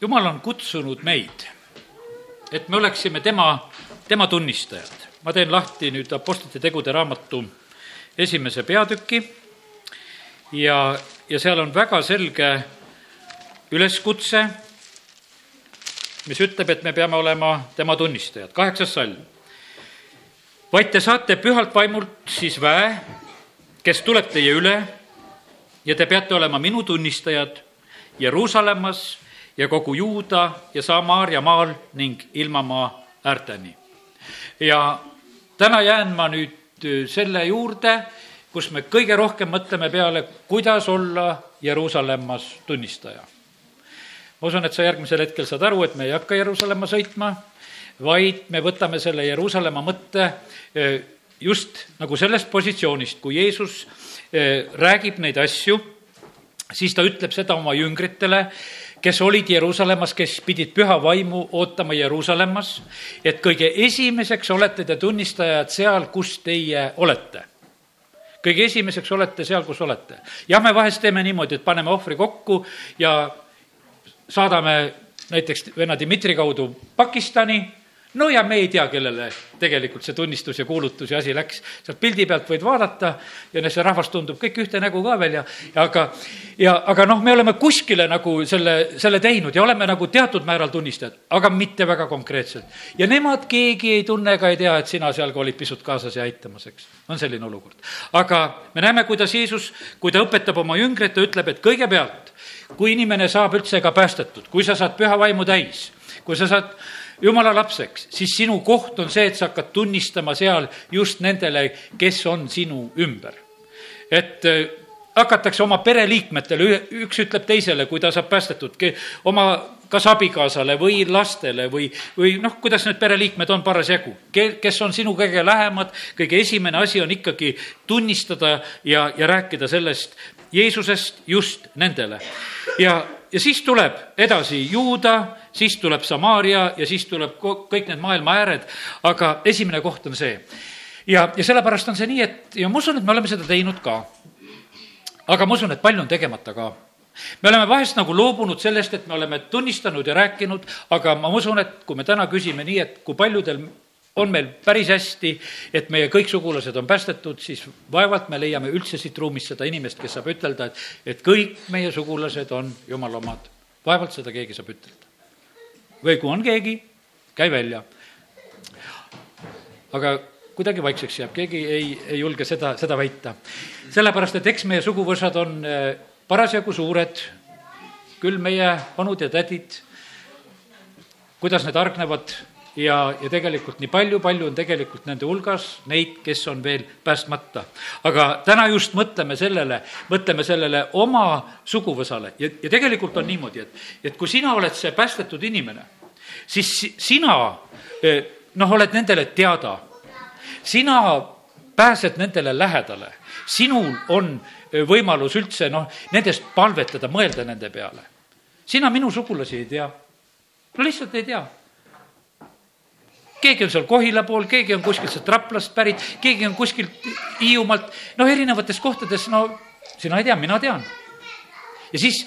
jumal on kutsunud meid, et me oleksime tema, tema tunnistajad. ma teen lahti nüüd Apostlite tegude raamatu esimese peatüki ja, ja seal on väga selge üleskutse, mis ütleb, et me peame olema tema tunnistajad. kaheksas salm. vaid te saate pühalt vaimult siis väe, kes tuleb teie üle ja te peate olema minu tunnistajad Jeruusalemmas ja kogu Juuda ja Samaaria maal ning ilmamaa äärteni. ja täna jään ma nüüd selle juurde, kus me kõige rohkem mõtleme peale, kuidas olla Jeruusalemmas tunnistaja. ma usun, et sa järgmisel hetkel saad aru, et me ei hakka Jeruusalemma sõitma, vaid me võtame selle Jeruusalemma mõtte eh, just nagu sellest positsioonist, kui Jeesus eh, räägib neid asju, siis ta ütleb seda oma jüngritele, kes olid Jeruusalemmas, kes pidid püha vaimu ootama Jeruusalemmas, et kõige esimeseks olete te tunnistajad seal, kus teie olete kõige esimeseks olete seal, kus olete. jah, me vahest teeme niimoodi, et paneme ohvri kokku ja saadame näiteks venna Dmitri kaudu Pakistani no ja me ei tea, kellele tegelikult see tunnistus ja kuulutus ja asi läks. sealt pildi pealt võid vaadata ja see rahvas tundub kõik ühte nägu ka veel ja, aga, ja aga noh, me oleme kuskile nagu selle, selle teinud ja oleme nagu teatud määral tunnistajad, aga mitte väga konkreetselt. ja nemad keegi ei tunne ega ei tea, et sina seal ka olid pisut kaasas ja aitamas, eks. on selline olukord. aga me näeme, kuidas Jeesus, kui ta õpetab oma jüngreid, ta ütleb, et kõigepealt, kui inimene saab üldse ka päästetud, kui sa saad püha vaimu täis, kui sa saad jumala lapseks, siis sinu koht on see, et sa hakkad tunnistama seal just nendele, kes on sinu ümber. et äh, hakatakse oma pereliikmetele, üks ütleb teisele, kui ta saab päästetud, oma kas abikaasale või lastele või, või noh, kuidas need pereliikmed on parasjagu, kes on sinu kõige lähemad, kõige esimene asi on ikkagi tunnistada ja, ja rääkida sellest Jeesusest just nendele. ja, ja siis tuleb edasi Juuda siis tuleb Samaaria ja siis tuleb kõik need maailma ääred, aga esimene koht on see. ja, ja sellepärast on see nii, et ja ma usun, et me oleme seda teinud ka. aga ma usun, et palju on tegemata ka me oleme vahest nagu loobunud sellest, et me oleme tunnistanud ja rääkinud, aga ma usun, et kui me täna küsime nii, et kui paljudel on meil päris hästi, et meie kõik sugulased on päästetud, siis vaevalt me leiame üldse siit ruumist seda inimest, kes saab ütelda, et, et kõik meie sugulased on jumala omad. vaevalt seda keegi saab ütelda või kui on keegi, käi välja. aga kuidagi vaikseks jääb, keegi ei, ei julge seda, seda väita. sellepärast, et eks meie suguvõsad on eh, parasjagu suured, küll meie onud ja tädid, kuidas need hargnevad ja, ja tegelikult nii palju-palju on tegelikult nende hulgas neid, kes on veel päästmata. aga täna just mõtleme sellele, mõtleme sellele oma suguvõsale ja, ja tegelikult on niimoodi, et, et kui sina oled see päästetud inimene siis sina eh, noh, oled nendele teada. sina pääsed nendele lähedale, sinul on eh, võimalus üldse noh, nendest palvetada, mõelda nende peale. sina minu sugulasi ei tea. no lihtsalt ei tea keegi on seal Kohila pool, keegi on kuskilt sealt Raplast pärit, keegi on kuskilt Hiiumaalt, noh, erinevates kohtades, no sina ei tea, mina tean. ja siis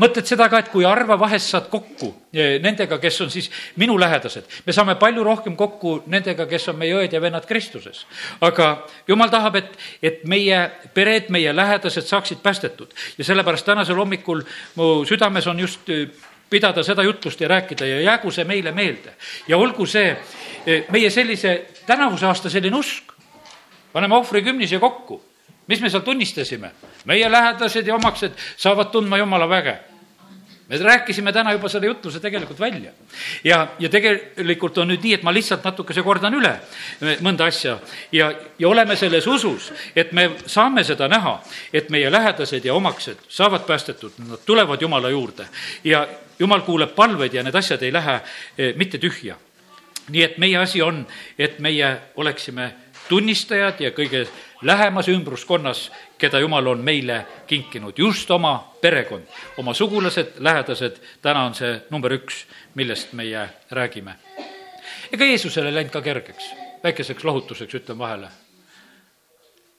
mõtled seda ka, et kui harva vahest saad kokku eh, nendega, kes on siis minu lähedased. me saame palju rohkem kokku nendega, kes on meie õed ja vennad Kristuses. aga jumal tahab, et, et meie pered, meie lähedased saaksid päästetud. ja sellepärast tänasel hommikul mu südames on just eh, pidada seda jutlust ja rääkida ja jäägu see meile meelde. ja olgu see eh, meie sellise tänavuse aasta selline usk. paneme ohvrikümnise kokku mis me seal tunnistasime? meie lähedased ja omaksed saavad tundma jumala väge. me rääkisime täna juba selle jutluse tegelikult välja. ja, ja tegelikult on nüüd nii, et ma lihtsalt natukese kordan üle mõnda asja ja, ja oleme selles usus, et me saame seda näha, et meie lähedased ja omaksed saavad päästetud, nad tulevad Jumala juurde ja Jumal kuuleb palveid ja need asjad ei lähe eh, mitte tühja. nii et meie asi on, et meie oleksime tunnistajad ja kõige lähemas ümbruskonnas, keda Jumal on meile kinkinud, just oma perekond, oma sugulased, lähedased, täna on see number üks, millest meie räägime. ega Jeesusele ei läinud ka kergeks, väikeseks lohutuseks ütlen vahele.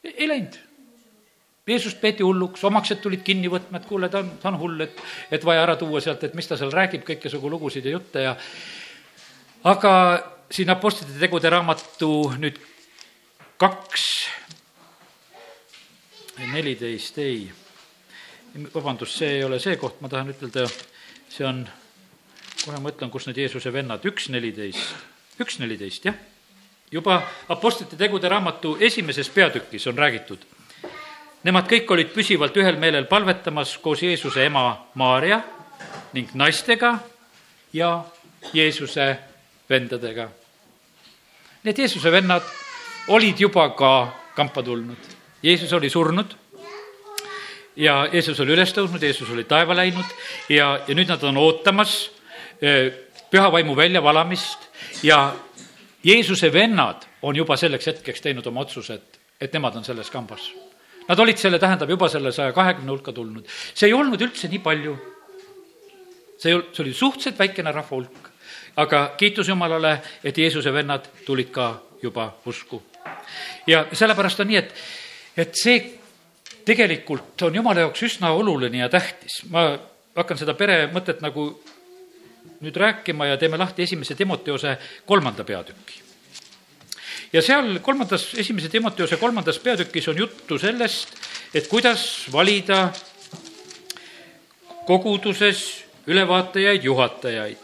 ei läinud. Jeesust peeti hulluks, omaksed tulid kinni võtma, et kuule, ta on, ta on hull, et, et vaja ära tuua sealt, et mis ta seal räägib, kõikesugu lugusid ja jutte ja aga siin Apostlite tegude raamatu nüüd kaks, neliteist, ei, vabandust, see ei ole see koht, ma tahan ütelda, see on, kohe mõtlen, kus need Jeesuse vennad, üks neliteist, üks neliteist, jah. juba Apostlite tegude raamatu esimeses peatükis on räägitud Nemad kõik olid püsivalt ühel meelel palvetamas koos Jeesuse ema Maarja ning naistega ja Jeesuse vendadega. Need Jeesuse vennad olid juba ka kampa tulnud. Jeesus oli surnud ja Jeesus oli üles tõusnud, Jeesus oli taeva läinud ja, ja nüüd nad on ootamas püha vaimu väljavalamist ja Jeesuse vennad on juba selleks hetkeks teinud oma otsuse, et, et nemad on selles kambas Nad olid selle, tähendab, juba selle saja kahekümne hulka tulnud. see ei olnud üldse nii palju. see ei olnud, see oli suhteliselt väikene rahva hulk. aga kiitus Jumalale, et Jeesuse vennad tulid ka juba usku. ja sellepärast on nii, et, et see tegelikult on Jumala jaoks üsna oluline ja tähtis. ma hakkan seda pere mõtet nagu nüüd rääkima ja teeme lahti esimese Timoteose kolmanda peatüki ja seal kolmandas, esimese Timoteose kolmandas peatükis on juttu sellest, et kuidas valida koguduses ülevaatajaid, juhatajaid.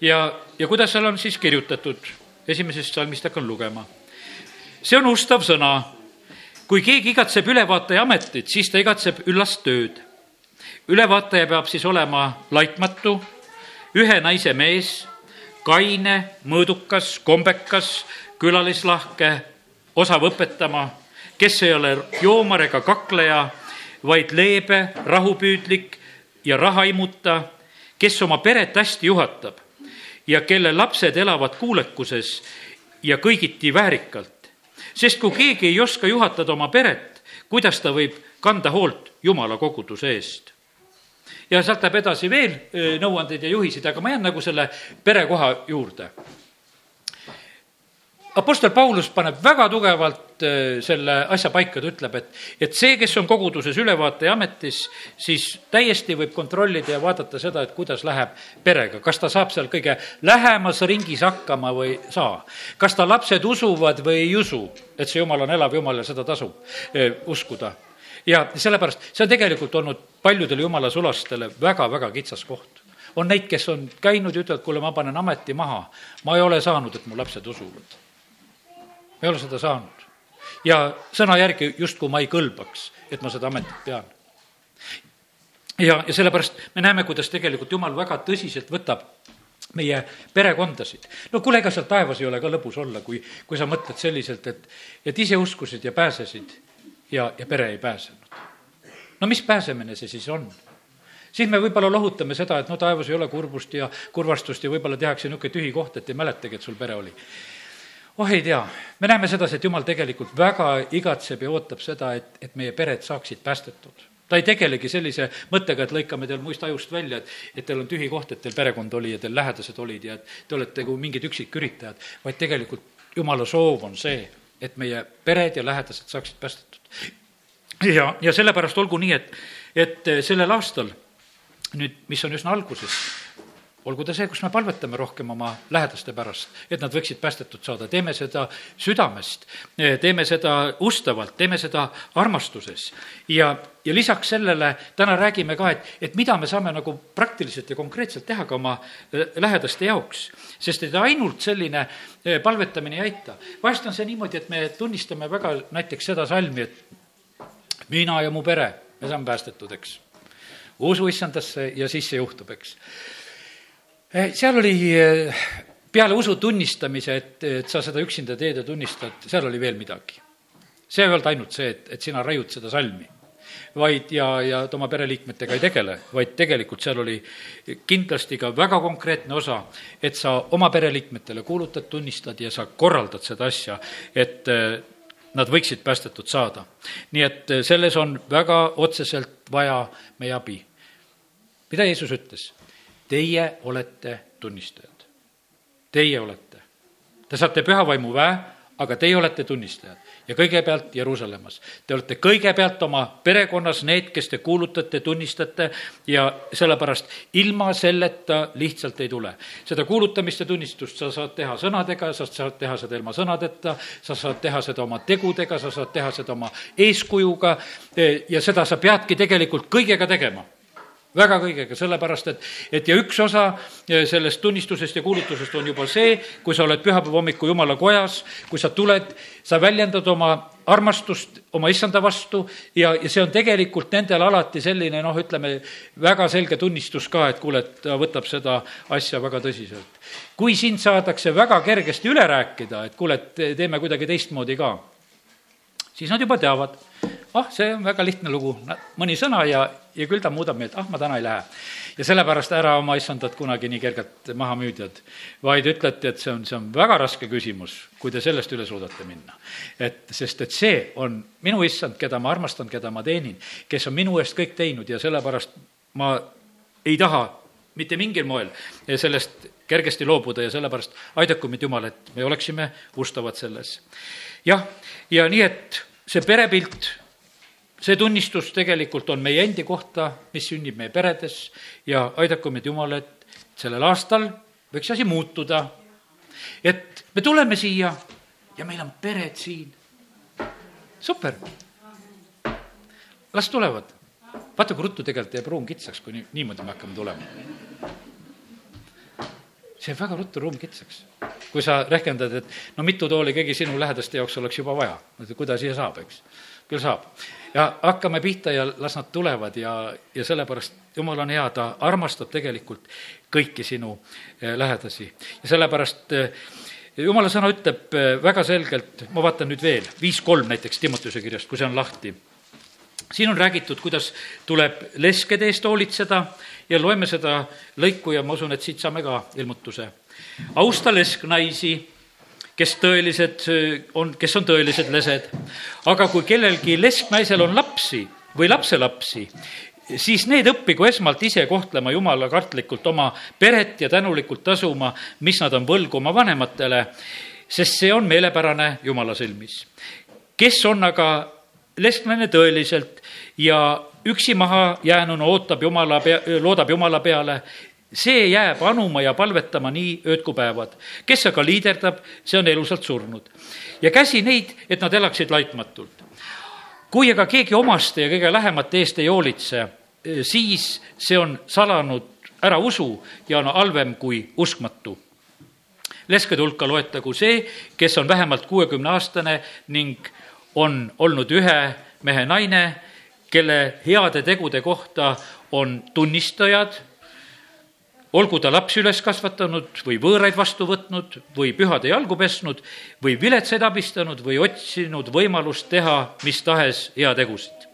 ja, ja kuidas seal on siis kirjutatud, esimesest salmist hakkan lugema. see on ustav sõna. kui keegi igatseb ülevaataja ametit, siis ta igatseb üllast tööd. ülevaataja peab siis olema laitmatu, ühe naise mees, kaine, mõõdukas, kombekas, külalislahke, osav õpetama, kes ei ole joomar ega kakleja, vaid leebe, rahupüüdlik ja rahaimuta, kes oma peret hästi juhatab ja kelle lapsed elavad kuulekuses ja kõigiti väärikalt. sest kui keegi ei oska juhatada oma peret, kuidas ta võib kanda hoolt Jumala koguduse eest? ja sealt läheb edasi veel eh, nõuandeid ja juhiseid, aga ma jään nagu selle perekoha juurde Apostel Paulus paneb väga tugevalt äh, selle asja paika, ta ütleb, et, et see, kes on koguduses ülevaataja ametis, siis täiesti võib kontrollida ja vaadata seda, et kuidas läheb perega, kas ta saab seal kõige lähemas ringis hakkama või ei saa. kas ta lapsed usuvad või ei usu, et see jumal on elav jumal ja seda tasub eh, uskuda. ja sellepärast see on tegelikult olnud paljudele jumala sulastele väga-väga kitsas koht on neid, kes on käinud ja ütlevad, kuule, ma panen ameti maha, ma ei ole saanud, et mu lapsed usuvad ma ei ole seda saanud. ja sõna järgi justkui ma ei kõlbaks, et ma seda ametit pean. ja, ja sellepärast me näeme, kuidas tegelikult Jumal väga tõsiselt võtab meie perekondasid. no kuule, ega seal taevas ei ole ka lõbus olla, kui, kui sa mõtled selliselt, et, et ise uskusid ja pääsesid ja, ja pere ei pääsenud. no mis pääsemine see siis on? siis me võib-olla lohutame seda, et no taevas ei ole kurbust ja kurvastust ja võib-olla tehakse niisugune tühi koht, et ei mäletagi, et sul pere oli oh ei tea, me näeme sedasi, et jumal tegelikult väga igatseb ja ootab seda, et, et meie pered saaksid päästetud. ta ei tegelegi sellise mõttega, et lõikame teil muist ajust välja, et, et teil on tühi koht, et teil perekond oli ja teil lähedased olid ja et te olete nagu mingid üksiküritajad, vaid tegelikult jumala soov on see, et meie pered ja lähedased saaksid päästetud. ja, ja sellepärast olgu nii, et, et sellel aastal nüüd, mis on üsna alguses, olgu ta see, kus me palvetame rohkem oma lähedaste pärast, et nad võiksid päästetud saada, teeme seda südamest, teeme seda ustavalt, teeme seda armastuses. ja, ja lisaks sellele täna räägime ka, et, et mida me saame nagu praktiliselt ja konkreetselt teha ka oma äh, lähedaste jaoks. sest et ainult selline äh, palvetamine ei aita. vahest on see niimoodi, et me tunnistame väga näiteks seda salmi, et mina ja mu pere, me saame päästetud, eks usu issandasse ja siis see juhtub, eks Eh, seal oli eh, peale usu tunnistamise, et, et sa seda üksinda teed ja tunnistad, seal oli veel midagi. see ei olnud ainult see, et, et sina raiud seda salmi, vaid ja, ja et oma pereliikmetega ei tegele, vaid tegelikult seal oli kindlasti ka väga konkreetne osa, et sa oma pereliikmetele kuulutad, tunnistad ja sa korraldad seda asja, et eh, nad võiksid päästetud saada. nii et selles on väga otseselt vaja meie abi. mida Jeesus ütles? Teie olete tunnistajad. Teie olete. Te saate püha vaimu väe, aga teie olete tunnistajad ja kõigepealt Jeruusalemmas. Te olete kõigepealt oma perekonnas need, kes te kuulutate, tunnistate ja sellepärast ilma selleta lihtsalt ei tule. seda kuulutamist ja tunnistust sa saad teha sõnadega, sa saad teha seda ilma sõnadeta, sa saad teha seda oma tegudega, sa saad teha seda oma eeskujuga ja seda sa peadki tegelikult kõigega tegema väga kõigega, sellepärast et, et ja üks osa eh, sellest tunnistusest ja kuulutusest on juba see, kui sa oled pühapäeva hommiku jumala kojas, kui sa tuled, sa väljendad oma armastust oma issanda vastu ja, ja see on tegelikult nendel alati selline noh, ütleme väga selge tunnistus ka, et kuule, et ta võtab seda asja väga tõsiselt. kui sind saadakse väga kergesti üle rääkida, et kuule, et teeme kuidagi teistmoodi ka, siis nad juba teavad ah, see on väga lihtne lugu, mõni sõna ja, ja küll ta muudab meelt, ah, ma täna ei lähe. ja sellepärast ära oma issandat kunagi nii kergelt maha müüdjad, vaid ütlete, et see on, see on väga raske küsimus, kui te sellest üle suudate minna. et, sest et see on minu issand, keda ma armastan, keda ma teenin, kes on minu eest kõik teinud ja sellepärast ma ei taha mitte mingil moel sellest kergesti loobuda ja sellepärast aidaku meid Jumal, et me oleksime ustavad selles. jah, ja nii, et see perepilt see tunnistus tegelikult on meie endi kohta, mis sünnib meie peredes ja aidaku meid Jumal, et sellel aastal võiks asi muutuda. et me tuleme siia ja meil on pered siin. super. las tulevad. vaata, kui ruttu tegelikult jääb ruum kitsaks, kui niimoodi me hakkame tulema. see jääb väga ruttu ruum kitsaks. kui sa rehkendad, et no mitu tooli keegi sinu lähedaste jaoks oleks juba vaja, kuidas siia saab, eks. Küll saab ja hakkame pihta ja las nad tulevad ja, ja sellepärast jumal on hea, ta armastab tegelikult kõiki sinu eh, lähedasi. ja sellepärast eh, jumala sõna ütleb eh, väga selgelt, ma vaatan nüüd veel, viis kolm näiteks Timotuse kirjast, kui see on lahti. siin on räägitud, kuidas tuleb leskede eest hoolitseda ja loeme seda lõiku ja ma usun, et siit saame ka ilmutuse. austa lesknaisi kes tõelised on, kes on tõelised lesed. aga kui kellelgi lesknaisel on lapsi või lapselapsi, siis need õppigu esmalt ise kohtlema jumala kartlikult oma peret ja tänulikult tasuma, mis nad on võlgu oma vanematele, sest see on meelepärane jumala silmis. kes on aga lesknaine tõeliselt ja üksi maha jäänuna ootab jumala pea, loodab jumala peale, see jääb anuma ja palvetama nii ööd kui päevad. kes aga liiderdab, see on elusalt surnud. ja käsi neid, et nad elaksid laitmatult. kui aga keegi omaste ja kõige lähemate eest ei hoolitse, siis see on salanud ära usu ja on halvem kui uskmatu. leskede hulka loetagu see, kes on vähemalt kuuekümne aastane ning on olnud ühe mehe naine, kelle heade tegude kohta on tunnistajad olgu ta lapsi üles kasvatanud või võõraid vastu võtnud või pühade jalgu pesnud või viletsaid abistanud või otsinud võimalust teha mis tahes heategusid.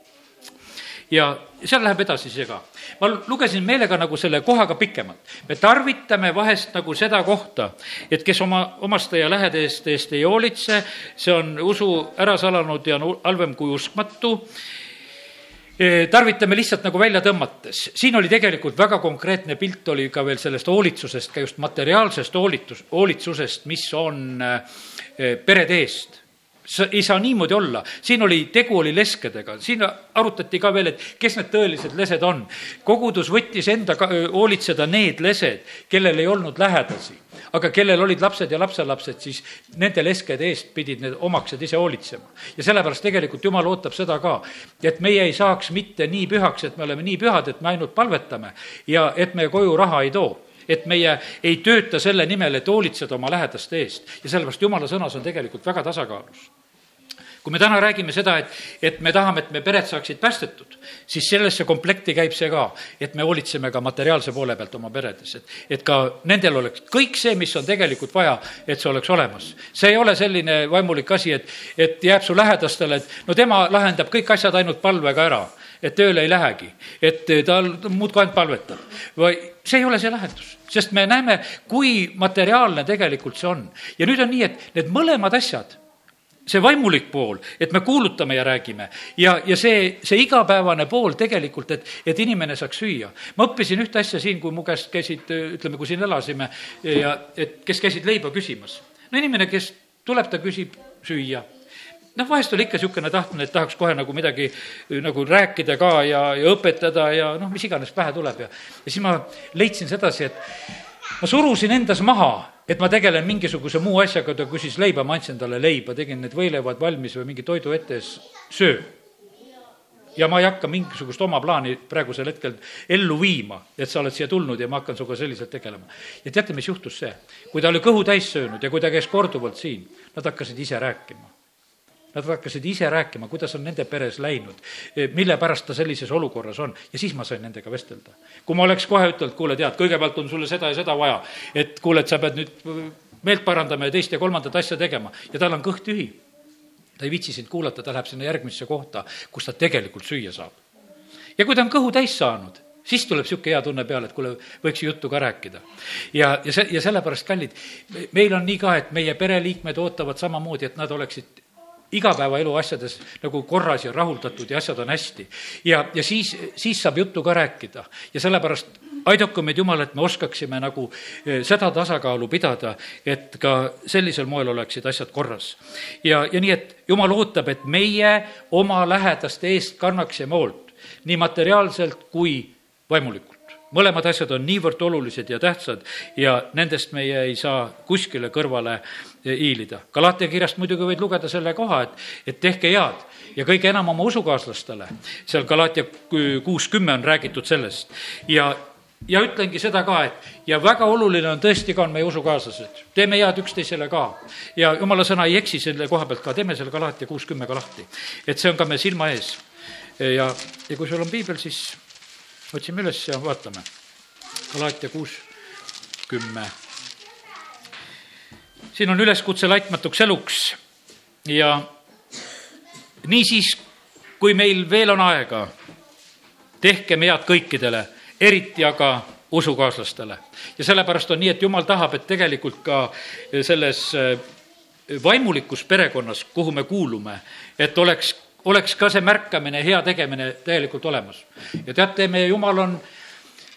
ja seal läheb edasi see ka. ma lugesin meelega nagu selle kohaga pikemalt. me tarvitame vahest nagu seda kohta, et kes oma, omaste ja lähedaste eest ei hoolitse, see on usu ära salanud ja on halvem kui uskmatu tarvitame lihtsalt nagu välja tõmmates. siin oli tegelikult väga konkreetne pilt oli ka veel sellest hoolitsusest, ka just materiaalsest hoolitus, hoolitsusest, mis on perede eest sa ei saa niimoodi olla, siin oli, tegu oli leskedega, siin arutati ka veel, et kes need tõelised lesed on. kogudus võttis enda hoolitseda need lesed, kellel ei olnud lähedasi. Aga kellel olid lapsed ja lapselapsed, siis nende leskede eest pidid need omaksed ise hoolitsema. ja sellepärast tegelikult Jumal ootab seda ka, et meie ei saaks mitte nii pühaks, et me oleme nii pühad, et me ainult palvetame ja et me koju raha ei too. Et meie ei tööta selle nimel, et hoolitseda oma lähedaste eest. Ja sellepärast jumala sõnas on tegelikult väga tasakaalus kui me täna räägime seda, et, et me tahame, et me pered saaksid päästetud, siis sellesse komplekti käib see ka, et me hoolitseme ka materiaalse poole pealt oma peredes, et, et ka nendel oleks kõik see, mis on tegelikult vaja, et see oleks olemas. see ei ole selline vaimulik asi, et, et jääb su lähedastele, et no tema lahendab kõik asjad ainult palvega ära et tööle ei lähegi, et ta muudkui ainult palvetab või see ei ole see lahendus, sest me näeme, kui materiaalne tegelikult see on. ja nüüd on nii, et need mõlemad asjad see vaimulik pool, et me kuulutame ja räägime ja, ja see, see igapäevane pool tegelikult, et, et inimene saaks süüa. ma õppisin ühte asja siin, kui mu käest käisid, ütleme, kui siin elasime ja et kes käisid leiba küsimas. no inimene, kes tuleb, ta küsib süüa noh, vahest oli ikka niisugune tahtmine, et tahaks kohe nagu midagi nagu rääkida ka ja, ja õpetada ja noh, mis iganes pähe tuleb ja, ja siis ma leidsin sedasi, et ma surusin endas maha, et ma tegelen mingisuguse muu asjaga, ta küsis leiba, ma andsin talle leiba, tegin need võileivad valmis või mingi toidu ette, söö ja ma ei hakka mingisugust oma plaani praegusel hetkel ellu viima, et sa oled siia tulnud ja ma hakkan sinuga selliselt tegelema. ja teate, mis juhtus see? kui ta oli kõhu täis söönud ja kui ta käis korduvalt siin, nad hakkasid ise rääkima Nad hakkasid ise rääkima, kuidas on nende peres läinud, mille pärast ta sellises olukorras on ja siis ma sain nendega vestelda. kui ma oleks kohe ütelnud, kuule, tead, kõigepealt on sulle seda ja seda vaja, et kuule, et sa pead nüüd meelt parandama ja teist ja kolmandat asja tegema ja tal on kõht tühi. ta ei viitsi sind kuulata, ta läheb sinna järgmisse kohta, kus ta tegelikult süüa saab. ja kui ta on kõhu täis saanud, siis tuleb niisugune hea tunne peale, et kuule, võiks ju juttu ka rääkida. ja, ja see, ja sellepärast, kallid, meil on nii ka, et meie pereliikmed ootavad samamoodi, et nad oleksid igapäevaelu asjades nagu korras ja rahuldatud ja asjad on hästi. ja, ja siis, siis saab juttu ka rääkida ja sellepärast aidaku meid, Jumal, et me oskaksime nagu eh, seda tasakaalu pidada, et ka sellisel moel oleksid asjad korras. ja, ja nii, et Jumal ootab, et meie oma lähedaste eest kannaksime hoolt nii materiaalselt kui vaimulikult mõlemad asjad on niivõrd olulised ja tähtsad ja nendest meie ei saa kuskile kõrvale hiilida. Galatia kirjast muidugi võid lugeda selle koha, et, et tehke head ja kõige enam oma usukaaslastele. seal Galatia kuus kümme on räägitud sellest ja ja ütlengi seda ka, et ja väga oluline on tõesti ka, on meie usukaaslased. teeme head üksteisele ka. ja jumala sõna ei eksi selle koha pealt ka, teeme selle Galatia kuus kümme ka lahti. et see on ka meie silma ees. ja, ja kui sul on piibel, siis otsime üles ja vaatame. Galaatia kuus, kümme. siin on üleskutse laitmatuks eluks ja niisiis, kui meil veel on aega, tehkem head kõikidele, eriti aga usukaaslastele. ja sellepärast on nii, et jumal tahab, et tegelikult ka selles vaimulikus perekonnas, kuhu me kuulume, et oleks oleks ka see märkamine, hea tegemine täielikult olemas. ja teate, meie Jumal on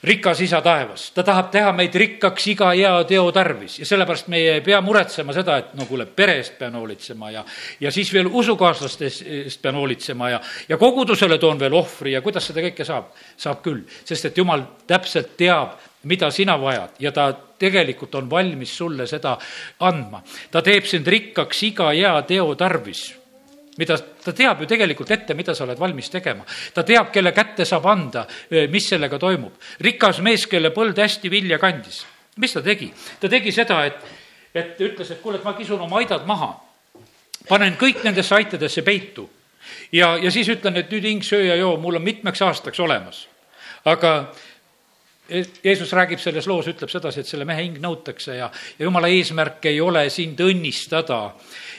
rikas isa taevas, ta tahab teha meid rikkaks iga hea teo tarvis ja sellepärast meie ei pea muretsema seda, et no kuule, pere eest pean hoolitsema ja, ja siis veel usukaaslaste eest pean hoolitsema ja, ja kogudusele toon veel ohvri ja kuidas seda kõike saab? saab küll, sest et jumal täpselt teab, mida sina vajad ja ta tegelikult on valmis sulle seda andma. ta teeb sind rikkaks iga hea teo tarvis mida ta teab ju tegelikult ette, mida sa oled valmis tegema. ta teab, kelle kätte saab anda, mis sellega toimub. rikas mees, kelle põld hästi vilja kandis. mis ta tegi? ta tegi seda, et, et ütles, et kuule, et ma kisun oma aidad maha. panen kõik nendesse aitadesse peitu. ja, ja siis ütlen, et nüüd hing, söö ja joo, mul on mitmeks aastaks olemas. aga Jeesus räägib selles loos, ütleb sedasi, et selle mehe hing nõutakse ja, ja jumala eesmärk ei ole sind õnnistada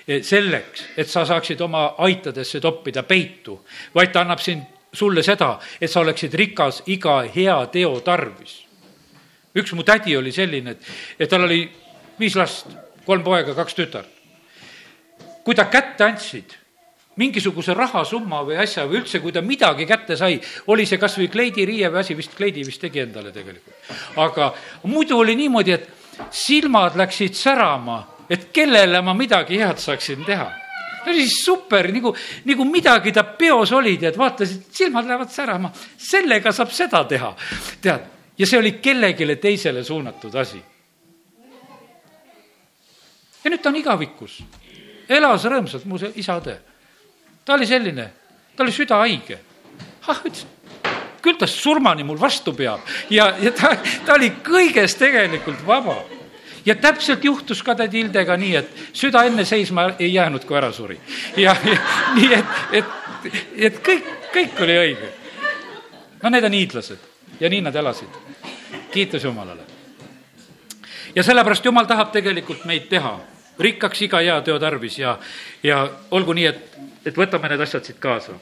selleks, et sa saaksid oma aitadesse toppida peitu, vaid ta annab sind, sulle seda, et sa oleksid rikas iga hea teo tarvis. üks mu tädi oli selline, et, et tal oli viis last, kolm poega, kaks tütart. kui ta kätte andsid mingisuguse rahasumma või asja või üldse, kui ta midagi kätte sai, oli see kas või kleidiriie või asi, vist kleidi vist tegi endale tegelikult. aga muidu oli niimoodi, et silmad läksid särama et kellele ma midagi head saaksin teha. see oli super, nagu, nagu midagi ta peos oli, tead, vaatasid, silmad lähevad särama, sellega saab seda teha, tead. ja see oli kellelegi teisele suunatud asi. ja nüüd ta on igavikus, elas rõõmsalt, mu see isa-õde. Ta oli selline, ta oli südahaige. ah, ütles, küll ta surmani mul vastu peab ja, ja ta, ta oli kõigest tegelikult vaba ja täpselt juhtus ka tädi Hildega nii, et süda enne seisma ei jäänud, kui ära suri. ja, ja nii, et, et, et kõik, kõik oli õige. no need on hiidlased ja nii nad elasid. kiitus Jumalale. ja sellepärast Jumal tahab tegelikult meid teha rikkaks iga hea teo tarvis ja, ja olgu nii, et, et võtame need asjad siit kaasa.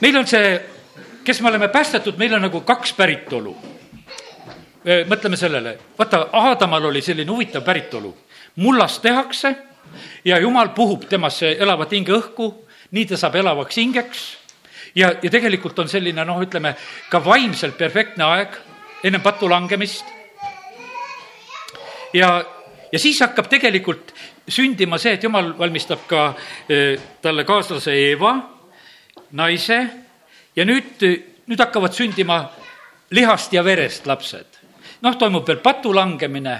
meil on see, kes me oleme päästetud, meil on nagu kaks päritolu mõtleme sellele, vaata, Aadamal oli selline huvitav päritolu. mullast tehakse ja jumal puhub temasse elavat hinge õhku, nii ta saab elavaks hingeks ja, ja tegelikult on selline noh, ütleme ka vaimselt perfektne aeg ennem patu langemist. ja, ja siis hakkab tegelikult sündima see, et jumal valmistab ka eh, talle kaaslase Eeva, naise ja nüüd, nüüd hakkavad sündima lihast ja verest lapsed. noh, toimub veel patu langemine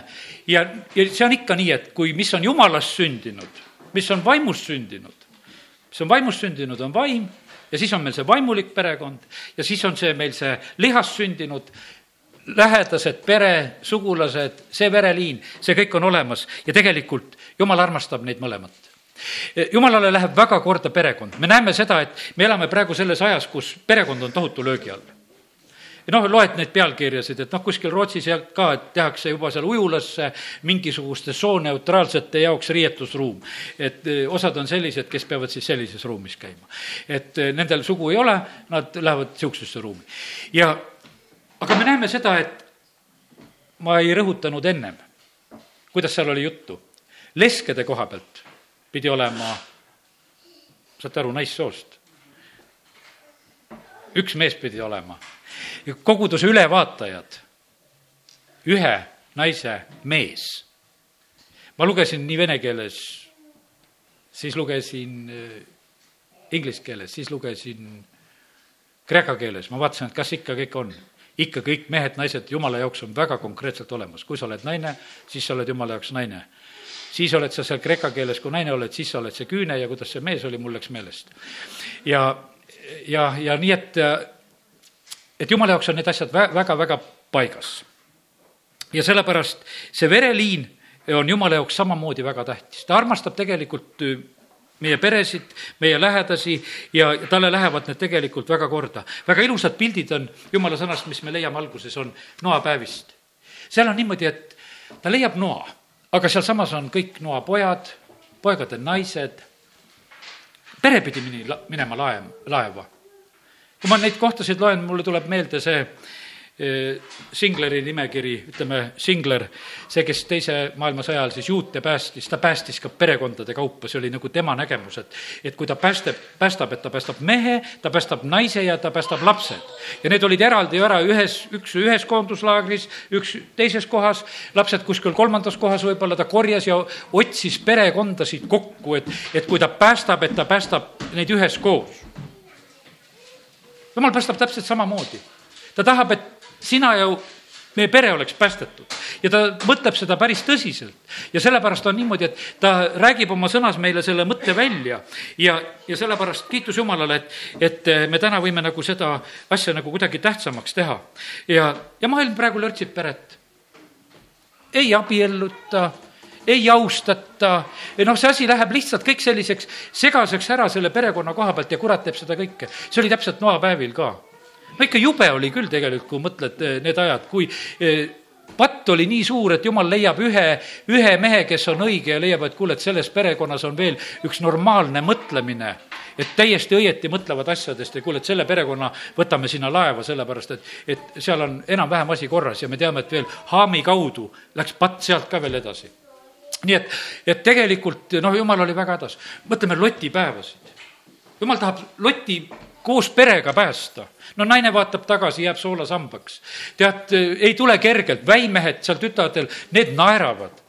ja, ja see on ikka nii, et kui, mis on jumalast sündinud, mis on vaimust sündinud, mis on vaimust sündinud, on vaim ja siis on meil see vaimulik perekond ja siis on see meil see lihast sündinud lähedased, pere, sugulased, see vereliin, see kõik on olemas ja tegelikult jumal armastab neid mõlemat jumalale läheb väga korda perekond, me näeme seda, et me elame praegu selles ajas, kus perekond on tohutu löögi all noh, loed neid pealkirjasid, et noh, kuskil Rootsis ka, et tehakse juba seal ujulasse mingisuguste sooneutraalsete jaoks riietusruum. et eh, osad on sellised, kes peavad siis sellises ruumis käima. et eh, nendel sugu ei ole, nad lähevad niisugusesse ruumi. ja aga me näeme seda, et ma ei rõhutanud ennem, kuidas seal oli juttu. Leskede koha pealt pidi olema, saate aru, naissoost. üks mees pidi olema. koguduse ülevaatajad, ühe naise mees. ma lugesin nii vene keeles, siis lugesin äh, inglise keeles, siis lugesin kreeka keeles, ma vaatasin, et kas ikka kõik on ikka kõik mehed, naised jumala jaoks on väga konkreetselt olemas, kui sa oled naine, siis sa oled jumala jaoks naine. Siis oled sa seal kreeka keeles, kui naine oled, siis sa oled see küüne ja kuidas see mees oli, mul läks meelest. ja, ja, ja nii, et, et jumala jaoks on need asjad väga-väga paigas. ja sellepärast see vereliin on jumala jaoks samamoodi väga tähtis, ta armastab tegelikult meie peresid, meie lähedasi ja talle lähevad need tegelikult väga korda. väga ilusad pildid on jumala sõnast, mis me leiame alguses, on noapäevist. seal on niimoodi, et ta leiab noa, aga sealsamas on kõik noa pojad, poegade naised, pere pidi mini-, minema laev, laeva. kui ma neid kohtasid loen, mulle tuleb meelde see Singleri nimekiri, ütleme, Singler, see, kes Teise maailmasõja ajal siis juute päästis, ta päästis ka perekondade kaupa, see oli nagu tema nägemus, et et kui ta päästab, päästab, et ta päästab mehe, ta päästab naise ja ta päästab lapsed. ja need olid eraldi ära ühes, üks ühes koonduslaagris, üks teises kohas, lapsed kuskil kolmandas kohas võib-olla, ta korjas ja otsis perekondasid kokku, et, et kui ta päästab, et ta päästab neid üheskoos. jumal päästab täpselt samamoodi. ta tahab, et sina ja meie pere oleks päästetud. ja ta mõtleb seda päris tõsiselt. ja sellepärast on niimoodi, et ta räägib oma sõnas meile selle mõtte välja ja, ja sellepärast kiitus Jumalale, et, et me täna võime nagu seda asja nagu kuidagi tähtsamaks teha. ja, ja maailm praegu lörtsib peret. ei abielluta ei austata, noh, see asi läheb lihtsalt kõik selliseks segaseks ära selle perekonna koha pealt ja kurat teeb seda kõike. see oli täpselt noapäevil ka no ikka jube oli küll tegelikult, kui mõtled eh, need ajad, kui eh, patt oli nii suur, et jumal leiab ühe, ühe mehe, kes on õige ja leiab, et kuule, et selles perekonnas on veel üks normaalne mõtlemine. et täiesti õieti mõtlevad asjadest ja kuule, et selle perekonna võtame sinna laeva, sellepärast et, et seal on enam-vähem asi korras ja me teame, et veel Haami kaudu läks patt sealt ka veel edasi. nii et, et tegelikult noh, jumal oli väga hädas. mõtleme Loti päevasid. jumal tahab Loti koos perega päästa. no naine vaatab tagasi, jääb soolasambaks. tead, ei tule kergelt, väimehed seal tütardel, need naeravad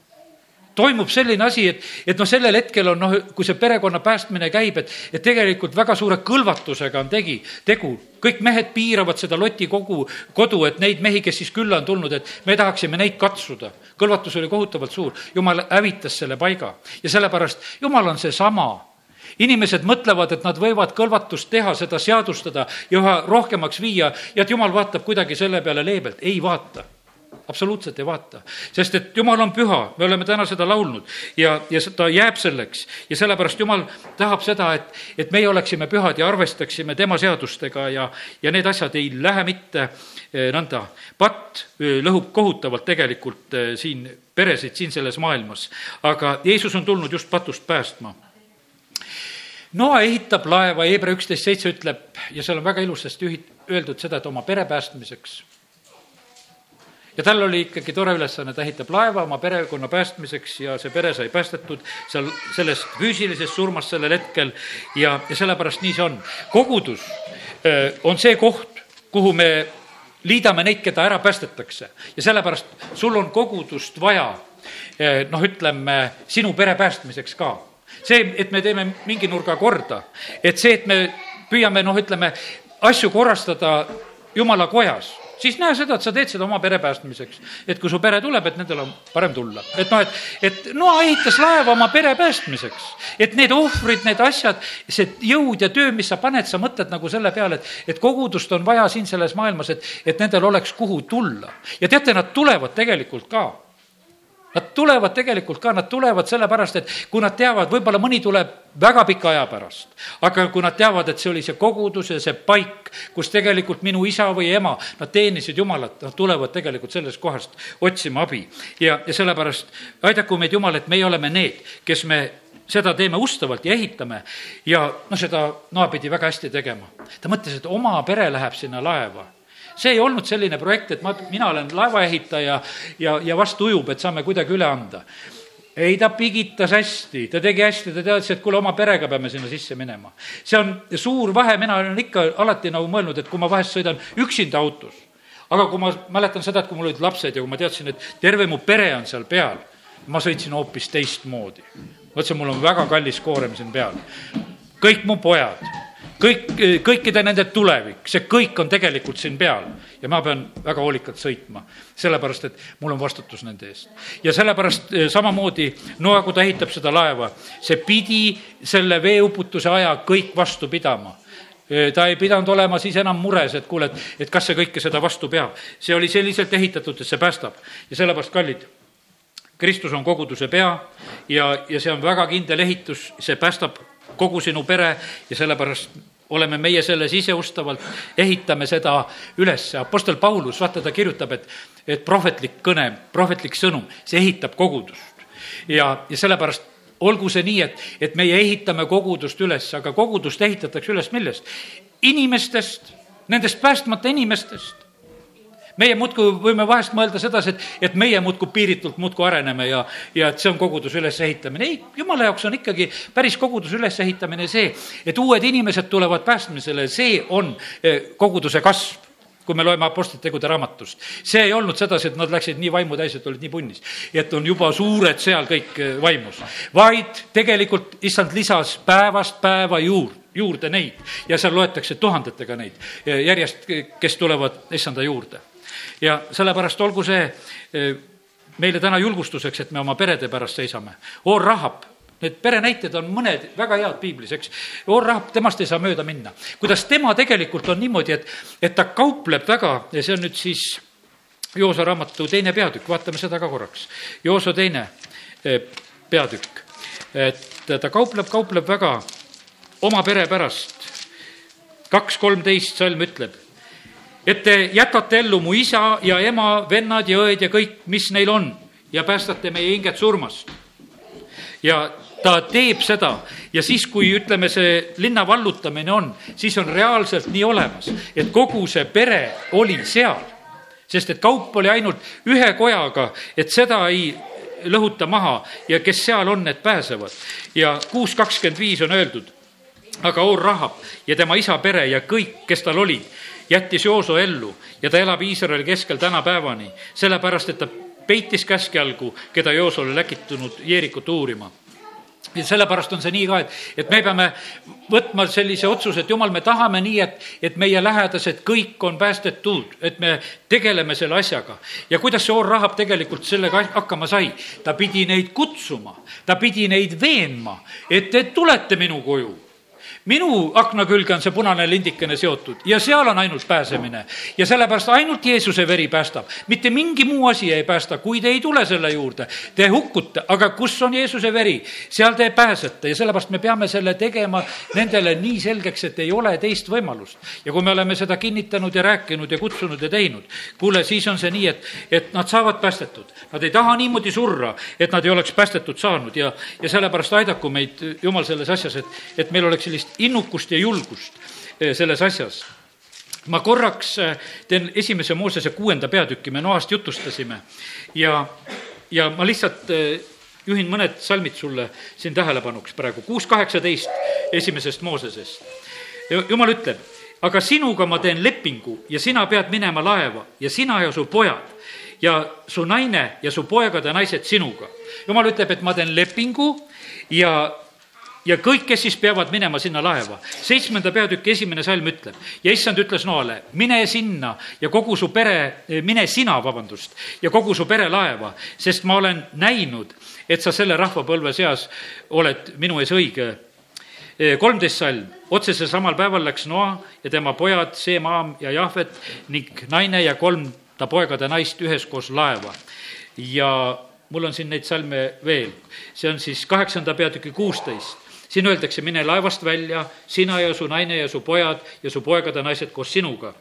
toimub selline asi, et, et noh, sellel hetkel on noh, kui see perekonna päästmine käib, et, et tegelikult väga suure kõlvatusega on tegi, tegu. kõik mehed piiravad seda Loti kogu, kodu, et neid mehi, kes siis külla on tulnud, et me tahaksime neid katsuda. kõlvatus oli kohutavalt suur, jumal hävitas selle paiga ja sellepärast jumal on seesama inimesed mõtlevad, et nad võivad kõlvatust teha, seda seadustada ja üha rohkemaks viia ja et jumal vaatab kuidagi selle peale leebelt, ei vaata. Absoluutselt ei vaata, sest et jumal on püha, me oleme täna seda laulnud. Ja, ja ta jääb selleks. Ja sellepärast jumal tahab seda, et, et meie oleksime pühad ja arvestaksime tema seadustega ja, ja need asjad ei lähe mitte eh, nõnda. patt eh, lõhub kohutavalt tegelikult eh, siin peresid siin selles maailmas, aga Jeesus on tulnud just patust päästma Noa ehitab laeva, Hebra üksteist seitse ütleb ja seal on väga ilusasti ühit-, öeldud seda, et oma pere päästmiseks. ja tal oli ikkagi tore ülesanne, ta ehitab laeva oma perekonna päästmiseks ja see pere sai päästetud seal sellest füüsilisest surmast sellel hetkel ja, ja sellepärast nii see on. kogudus öö, on see koht, kuhu me liidame neid, keda ära päästetakse ja sellepärast sul on kogudust vaja noh, ütleme sinu pere päästmiseks ka. See, et me teeme mingi nurga korda, et see, et me püüame, noh, ütleme asju korrastada jumala kojas siis näe seda, et sa teed seda oma pere päästmiseks. et kui su pere tuleb, et nendel on parem tulla. et noh, et, et Noa ehitas laeva oma pere päästmiseks. et need ohvrid, need asjad, see jõud ja töö, mis sa paned, sa mõtled nagu selle peale, et, et kogudust on vaja siin selles maailmas, et, et nendel oleks kuhu tulla. ja teate, nad tulevad tegelikult ka Nad tulevad tegelikult ka, nad tulevad sellepärast, et kui nad teavad, võib-olla mõni tuleb väga pika aja pärast, aga kui nad teavad, et see oli see kogudus ja see paik, kus tegelikult minu isa või ema, nad teenisid Jumalat, nad tulevad tegelikult sellest kohast otsima abi. ja, ja sellepärast aidaku meid Jumal, et meie oleme need, kes me seda teeme ustavalt ja ehitame ja noh, seda noa pidi väga hästi tegema. ta mõtles, et oma pere läheb sinna laeva see ei olnud selline projekt, et ma, mina olen laevaehitaja ja, ja vast ujub, et saame kuidagi üle anda ei, ta pigitas hästi, ta tegi hästi, ta teadis, et kuule, oma perega peame sinna sisse minema. see on suur vahe, mina olen ikka alati nagu mõelnud, et kui ma vahest sõidan üksinda autos, aga kui ma mäletan seda, et kui mul olid lapsed ja kui ma teadsin, et terve mu pere on seal peal, ma sõitsin hoopis teistmoodi. mõtlesin, mul on väga kallis koorem siin peal. kõik mu pojad kõik, kõikide nende tulevik, see kõik on tegelikult siin peal ja ma pean väga hoolikalt sõitma, sellepärast et mul on vastutus nende eest. ja sellepärast eh, samamoodi Noa, kui ta ehitab seda laeva, see pidi selle veeuputuse aja kõik vastu pidama eh, ta ei pidanud olema siis enam mures, et kuule, et, et kas see kõike seda vastu peab. see oli selliselt ehitatud, et see päästab ja sellepärast, kallid, Kristus on koguduse pea ja, ja see on väga kindel ehitus, see päästab kogu sinu pere ja sellepärast oleme meie selles iseustavalt, ehitame seda üles. Apostel Paulus, vaata, ta kirjutab, et, et prohvetlik kõne, prohvetlik sõnum, see ehitab kogudust. ja, ja sellepärast olgu see nii, et, et meie ehitame kogudust üles, aga kogudust ehitatakse üles millest? inimestest, nendest päästmata inimestest meie muudkui võime vahest mõelda sedasi, et, et meie muudkui piiritult muudkui areneme ja, ja et see on koguduse ülesehitamine. ei, jumala jaoks on ikkagi päris koguduse ülesehitamine see, et uued inimesed tulevad päästmisele, see on eh, koguduse kasv kui me loeme Apostlite tegude raamatust. see ei olnud sedasi, et nad läksid nii vaimutäis, et olid nii punnis, et on juba suured seal kõik eh, vaimus, vaid tegelikult issand lisas päevast päeva juurde juurde neid ja seal loetakse tuhandetega neid järjest, kes tulevad issanda juurde ja sellepärast olgu see eh, meile täna julgustuseks, et me oma perede pärast seisame. Oor Rahab, need perenäited on mõned väga head piiblis, eks. Oor Rahab, temast ei saa mööda minna. kuidas tema tegelikult on niimoodi, et, et ta kaupleb väga ja see on nüüd siis Joosa raamatu teine peatükk, vaatame seda ka korraks. Joosa teine eh, peatükk, et ta kaupleb, kaupleb väga oma pere pärast. kaks kolmteist salm ütleb et te jätate ellu mu isa ja ema, vennad ja õed ja kõik, mis neil on ja päästate meie hinged surmast. ja ta teeb seda ja siis, kui ütleme, see linna vallutamine on, siis on reaalselt nii olemas, et kogu see pere oli seal. sest et kaup oli ainult ühe kojaga, et seda ei lõhuta maha ja kes seal on, need pääsevad. ja kuus kakskümmend viis on öeldud, aga Or Rahab ja tema isa pere ja kõik, kes tal olid jättis Jooso ellu ja ta elab Iisraeli keskel tänapäevani, sellepärast et ta peitis käskjalgu, keda Jooso oli läkitunud Jeerikut uurima ja sellepärast on see nii ka, et, et me peame võtma sellise otsuse, et jumal, me tahame nii, et, et meie lähedased kõik on päästetud, et me tegeleme selle asjaga. ja kuidas see Oor Rahab tegelikult sellega hakkama sai? ta pidi neid kutsuma, ta pidi neid veenma, et te tulete minu koju minu akna külge on see punane lindikene seotud ja seal on ainult pääsemine. ja sellepärast ainult Jeesuse veri päästab, mitte mingi muu asi ei päästa, kui te ei tule selle juurde. Te hukkute, aga kus on Jeesuse veri, seal te pääsete ja sellepärast me peame selle tegema nendele nii selgeks, et ei ole teist võimalust. ja kui me oleme seda kinnitanud ja rääkinud ja kutsunud ja teinud, kuule, siis on see nii, et, et nad saavad päästetud. Nad ei taha niimoodi surra, et nad ei oleks päästetud saanud ja, ja sellepärast aidaku meid Jumal selles asjas, et, et meil oleks sellist innukust ja julgust eh, selles asjas. ma korraks eh, teen esimese Moosese kuuenda peatüki, me Noast jutustasime ja, ja ma lihtsalt eh, juhin mõned salmid sulle siin tähelepanuks praegu, kuus kaheksateist esimesest Moosesest. jumal ütleb, aga sinuga ma teen lepingu ja sina pead minema laeva ja sina ja su pojad ja su naine ja su poegad ja naised sinuga. jumal ütleb, et ma teen lepingu ja ja kõik, kes siis peavad minema sinna laeva. seitsmenda peatüki esimene salm ütleb ja issand ütles Noale, mine sinna ja kogu su pere, mine sina, vabandust, ja kogu su pere laeva, sest ma olen näinud, et sa selle rahvapõlve seas oled minu ees õige kolmteist salm, otsesel samal päeval läks Noa ja tema pojad, Seemaam ja Jahvet ning naine ja kolm ta poegade naist üheskoos laeva. ja mul on siin neid salme veel, see on siis kaheksanda peatüki kuusteist siin öeldakse, mine laevast välja, sina ja su naine ja su pojad ja su poegade naised koos sinuga.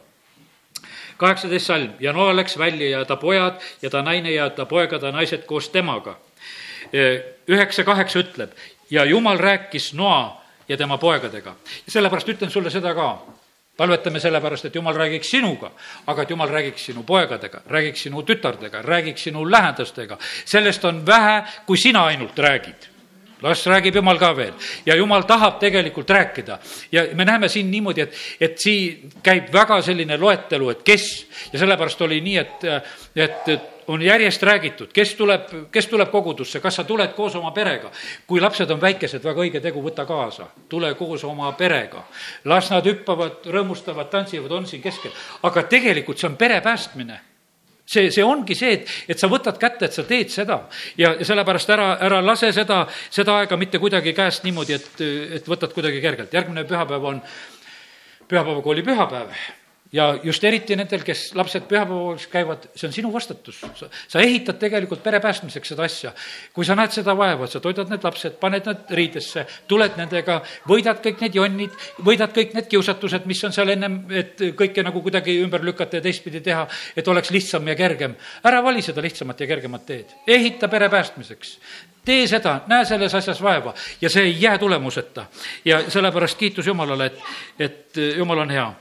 kaheksateist salm ja Noa läks välja ja ta pojad ja ta naine ja ta poegade naised koos temaga. üheksa kaheksa ütleb ja Jumal rääkis Noa ja tema poegadega. ja sellepärast ütlen sulle seda ka palvetame sellepärast, et jumal räägiks sinuga, aga et jumal räägiks sinu poegadega, räägiks sinu tütardega, räägiks sinu lähedastega. sellest on vähe, kui sina ainult räägid las räägib jumal ka veel. Ja jumal tahab tegelikult rääkida. Ja me näeme siin niimoodi, et, et siin käib väga selline loetelu, et kes ja sellepärast oli nii, et, et, et on järjest räägitud, kes tuleb, kes tuleb kogudusse, kas sa tuled koos oma perega. kui lapsed on väikesed, väga õige tegu, võta kaasa, tule koos oma perega. las nad hüppavad, rõõmustavad, tantsivad, on siin keskel, aga tegelikult see on pere päästmine see, see ongi see, et, et sa võtad kätte, et sa teed seda ja sellepärast ära, ära lase seda, seda aega mitte kuidagi käest niimoodi, et, et võtad kuidagi kergelt. järgmine pühapäev on pühapäevakooli pühapäev ja just eriti nendel, kes lapsed pühapäevaks käivad, see on sinu vastutus. sa ehitad tegelikult pere päästmiseks seda asja. kui sa näed seda vaeva, sa toidad need lapsed, paned nad riidesse, tuled nendega, võidad kõik need jonnid, võidad kõik need kiusatused, mis on seal ennem, et kõike nagu kuidagi ümber lükata ja teistpidi teha, et oleks lihtsam ja kergem. ära vali seda lihtsamat ja kergemat teed. ehita pere päästmiseks tee seda, näe selles asjas vaeva ja see ei jää tulemuseta. ja sellepärast kiitus Jumalale, et, et Jumal on hea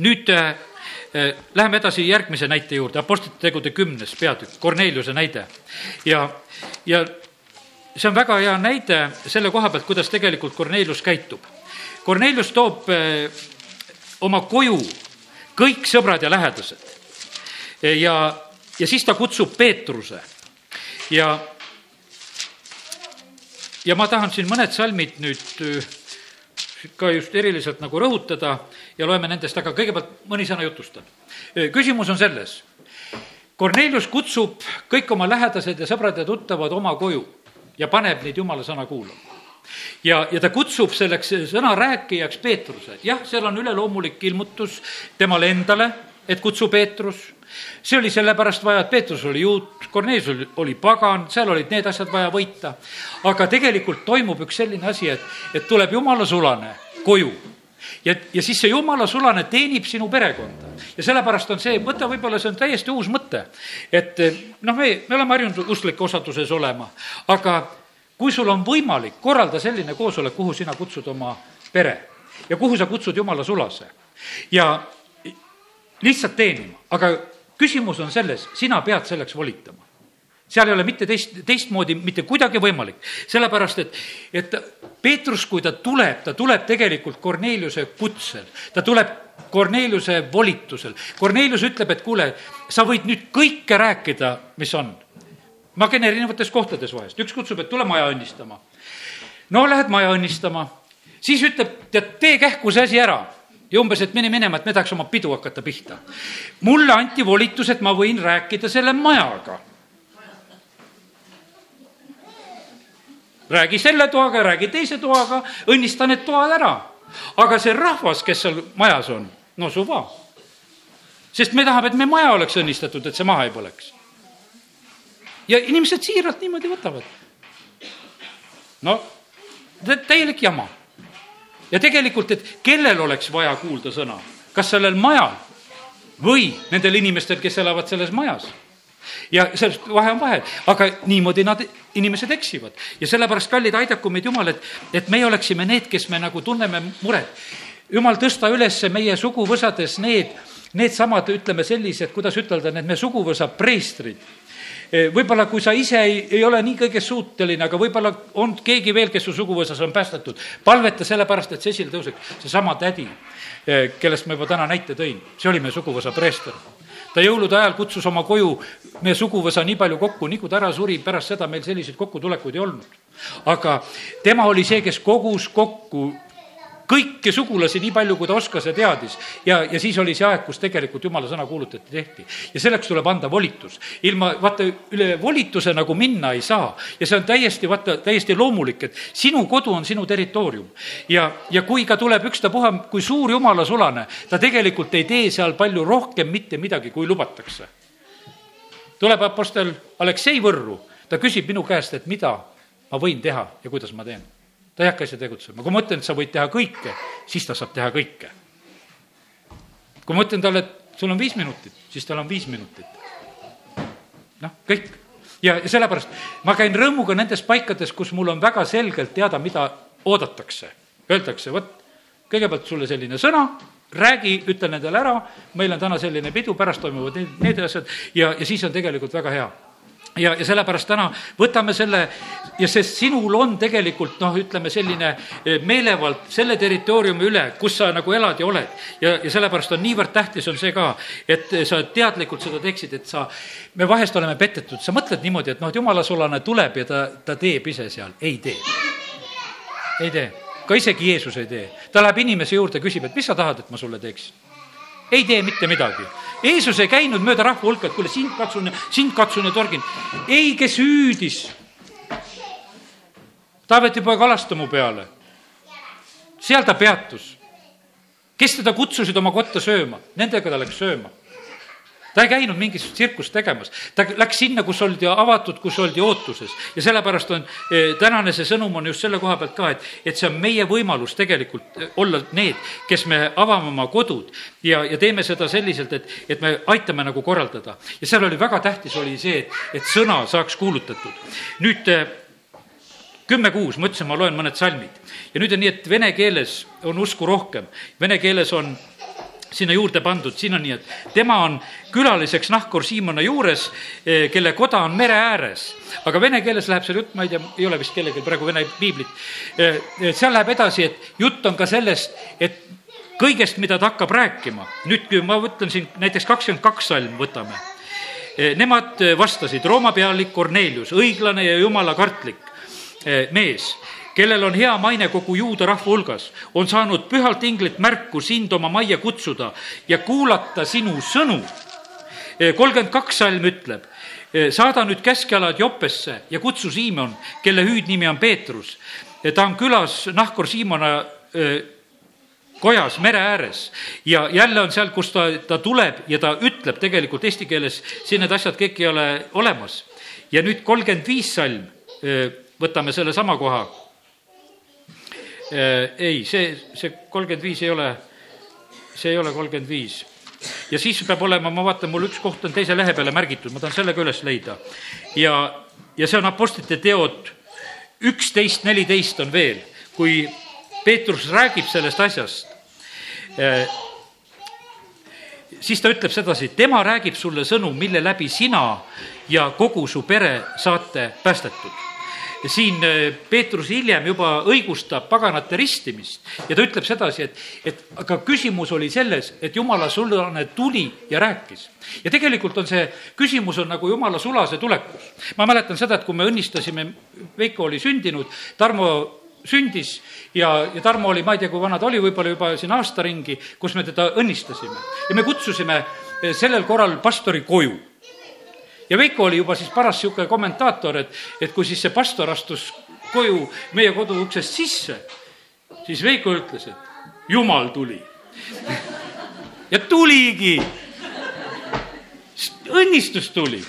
nüüd äh, äh, läheme edasi järgmise näite juurde, Apostlite tegude kümnes peatükk, Korneliuse näide. ja, ja see on väga hea näide selle koha pealt, kuidas tegelikult Kornelius käitub. Kornelius toob äh, oma koju kõik sõbrad ja lähedased. ja, ja siis ta kutsub Peetruse ja, ja ma tahan siin mõned salmid nüüd ka just eriliselt nagu rõhutada ja loeme nendest, aga kõigepealt mõni sõna jutustan. küsimus on selles, Kornelius kutsub kõik oma lähedased ja sõbrad ja tuttavad oma koju ja paneb neid jumala sõna kuulama ja, ja ta kutsub selleks sõna rääkijaks Peetruse. jah, seal on üleloomulik ilmutus temale endale, et kutsu Peetrus see oli sellepärast vaja, et Peetrus oli juut, Kornelius oli, oli pagan, seal olid need asjad vaja võita. aga tegelikult toimub üks selline asi, et, et tuleb jumala sulane koju ja, ja siis see jumala sulane teenib sinu perekonda. ja sellepärast on see mõte, võib-olla see on täiesti uus mõte. et noh, me, me oleme harjunud uskliku osaduses olema, aga kui sul on võimalik korralda selline koosolek, kuhu sina kutsud oma pere ja kuhu sa kutsud jumala sulase ja lihtsalt teenima, aga küsimus on selles, sina pead selleks volitama. Seal ei ole mitte teist, teistmoodi mitte kuidagi võimalik, sellepärast et, et Peetrus, kui ta tuleb, ta tuleb tegelikult Korneliuse kutsel, ta tuleb Korneliuse volitusel. Kornelius ütleb, et kuule, sa võid nüüd kõike rääkida, mis on. ma käin erinevates kohtades vahest, üks kutsub, et tule maja õnnistama. no lähed maja õnnistama, siis ütleb, tead, tee kähku see asi ära ja umbes, et mine minema, et me tahaks oma pidu hakata pihta. mulle anti volitus, et ma võin rääkida selle majaga. räägi selle toaga, räägi teise toaga, õnnista need toad ära. aga see rahvas, kes seal majas on, no suva. sest me tahame, et meie maja oleks õnnistatud, et see maha ei põleks. ja inimesed siiralt niimoodi võtavad. no täielik jama ja tegelikult, et kellel oleks vaja kuulda sõna, kas sellel majal või nendel inimestel, kes elavad selles majas ja sellest vahe on vahe, aga niimoodi nad, inimesed eksivad. ja sellepärast, kallid, aidaku meid Jumal, et, et meie oleksime need, kes me nagu tunneme muret. Jumal, tõsta üles meie suguvõsades need, needsamad, ütleme sellised, kuidas ütelda, need me suguvõsa preestrid võib-olla kui sa ise ei, ei ole nii kõiges suuteline, aga võib-olla on keegi veel, kes su suguvõsas on päästetud, palveta sellepärast, et see esile tõuseks, seesama tädi, eh, kellest ma juba täna näite tõin, see oli meie suguvõsa preester. Ta jõulude ajal kutsus oma koju meie suguvõsa nii palju kokku, nii kui ta ära suri, pärast seda meil selliseid kokkutulekuid ei olnud. aga tema oli see, kes kogus kokku kõiki sugulasi nii palju, kui ta oskas ja teadis. ja, ja siis oli see aeg, kus tegelikult jumala sõna kuulutati, tehti. ja selleks tuleb anda volitus. ilma, vaata, üle volituse nagu minna ei saa. ja see on täiesti, vaata, täiesti loomulik, et sinu kodu on sinu territoorium. ja, ja kui ka tuleb ükstapuha, kui suur jumala sulane, ta tegelikult ei tee seal palju rohkem mitte midagi, kui lubatakse. tuleb Apostel Aleksei Võrru, ta küsib minu käest, et mida ma võin teha ja kuidas ma teen ta ei hakka ise tegutsema, kui ma ütlen, et sa võid teha kõike, siis ta saab teha kõike. kui ma ütlen talle, et sul on viis minutit, siis tal on viis minutit. noh, kõik. ja, sellepärast ma käin rõõmuga nendes paikades, kus mul on väga selgelt teada, mida oodatakse. Öeldakse, vot, kõigepealt sulle selline sõna, räägi, ütle nendele ära, meil on täna selline pidu, pärast toimuvad need, need asjad ja, ja siis on tegelikult väga hea ja, ja sellepärast täna võtame selle ja sest sinul on tegelikult noh, ütleme selline eh, meelevald selle territooriumi üle, kus sa nagu elad ja oled. ja, ja sellepärast on niivõrd tähtis on see ka, et sa teadlikult seda teeksid, et sa, me vahest oleme petetud, sa mõtled niimoodi, et noh, et jumala sulane tuleb ja ta, ta teeb ise seal, ei tee. ei tee, ka isegi Jeesus ei tee. ta läheb inimese juurde, küsib, et mis sa tahad, et ma sulle teeksin ei tee mitte midagi. Jeesus ei käinud mööda rahva hulka, et kuule, sind katsun, sind katsun ja torgin. ei, kes hüüdis. Taaveti poeg alasta mu peale. seal ta peatus. kes teda kutsusid oma kotta sööma, nendega ta läks sööma ta ei käinud mingisugust tsirkust tegemas, ta läks sinna, kus oldi avatud, kus oldi ootuses ja sellepärast on eh, tänane see sõnum on just selle koha pealt ka, et, et see on meie võimalus tegelikult eh, olla need, kes me avame oma kodud ja, ja teeme seda selliselt, et, et me aitame nagu korraldada. ja seal oli väga tähtis, oli see, et, et sõna saaks kuulutatud. nüüd eh, kümme kuus, ma ütlesin, ma loen mõned salmid ja nüüd on nii, et vene keeles on usku rohkem, vene keeles on sinna juurde pandud, siin on nii, et tema on külaliseks Nahkur Siimona juures, eh, kelle koda on mere ääres. aga vene keeles läheb seal jutt, ma ei tea, ei ole vist kellelgi praegu vene piiblit. Eh, seal läheb edasi, et jutt on ka sellest, et kõigest, mida ta hakkab rääkima. nüüd, kui ma võtan siin näiteks kakskümmend kaks salm, võtame. Eh, nemad vastasid, Rooma pealik Kornelius, õiglane ja jumala kartlik mees kellel on hea maine kogu juuda rahva hulgas, on saanud pühalt inglilt märku sind oma majja kutsuda ja kuulata sinu sõnu. kolmkümmend kaks salm ütleb, saada nüüd käskjalad Joppesse ja kutsu Siimon, kelle hüüdnimi on Peetrus. ta on külas Nahkur Siimona kojas mere ääres ja jälle on seal, kus ta, ta tuleb ja ta ütleb tegelikult eesti keeles, siin need asjad kõik ei ole olemas. ja nüüd kolmkümmend viis salm, võtame sellesama koha ei, see, see kolmkümmend viis ei ole, see ei ole kolmkümmend viis. ja siis peab olema, ma vaatan, mul üks koht on teise lehe peale märgitud, ma tahan selle ka üles leida. ja, ja see on Apostlite teod üksteist, neliteist on veel, kui Peetrus räägib sellest asjast äh, siis ta ütleb sedasi, tema räägib sulle sõnu, mille läbi sina ja kogu su pere saate päästetud siin äh, Peetrus hiljem juba õigustab paganate ristimist ja ta ütleb sedasi, et, et aga küsimus oli selles, et jumala sulane tuli ja rääkis. ja tegelikult on see küsimus on nagu jumala sulase tulekus. ma mäletan seda, et kui me õnnistasime, Veiko oli sündinud, Tarmo sündis ja, ja Tarmo oli, ma ei tea, kui vana ta oli, võib-olla juba siin aasta ringi, kus me teda õnnistasime. ja me kutsusime äh, sellel korral pastori koju ja Veiko oli juba siis paras niisugune kommentaator, et, et kui siis see pastor astus koju meie kodu uksest sisse, siis Veiko ütles, et jumal tuli. ja tuligi. õnnistus tuli.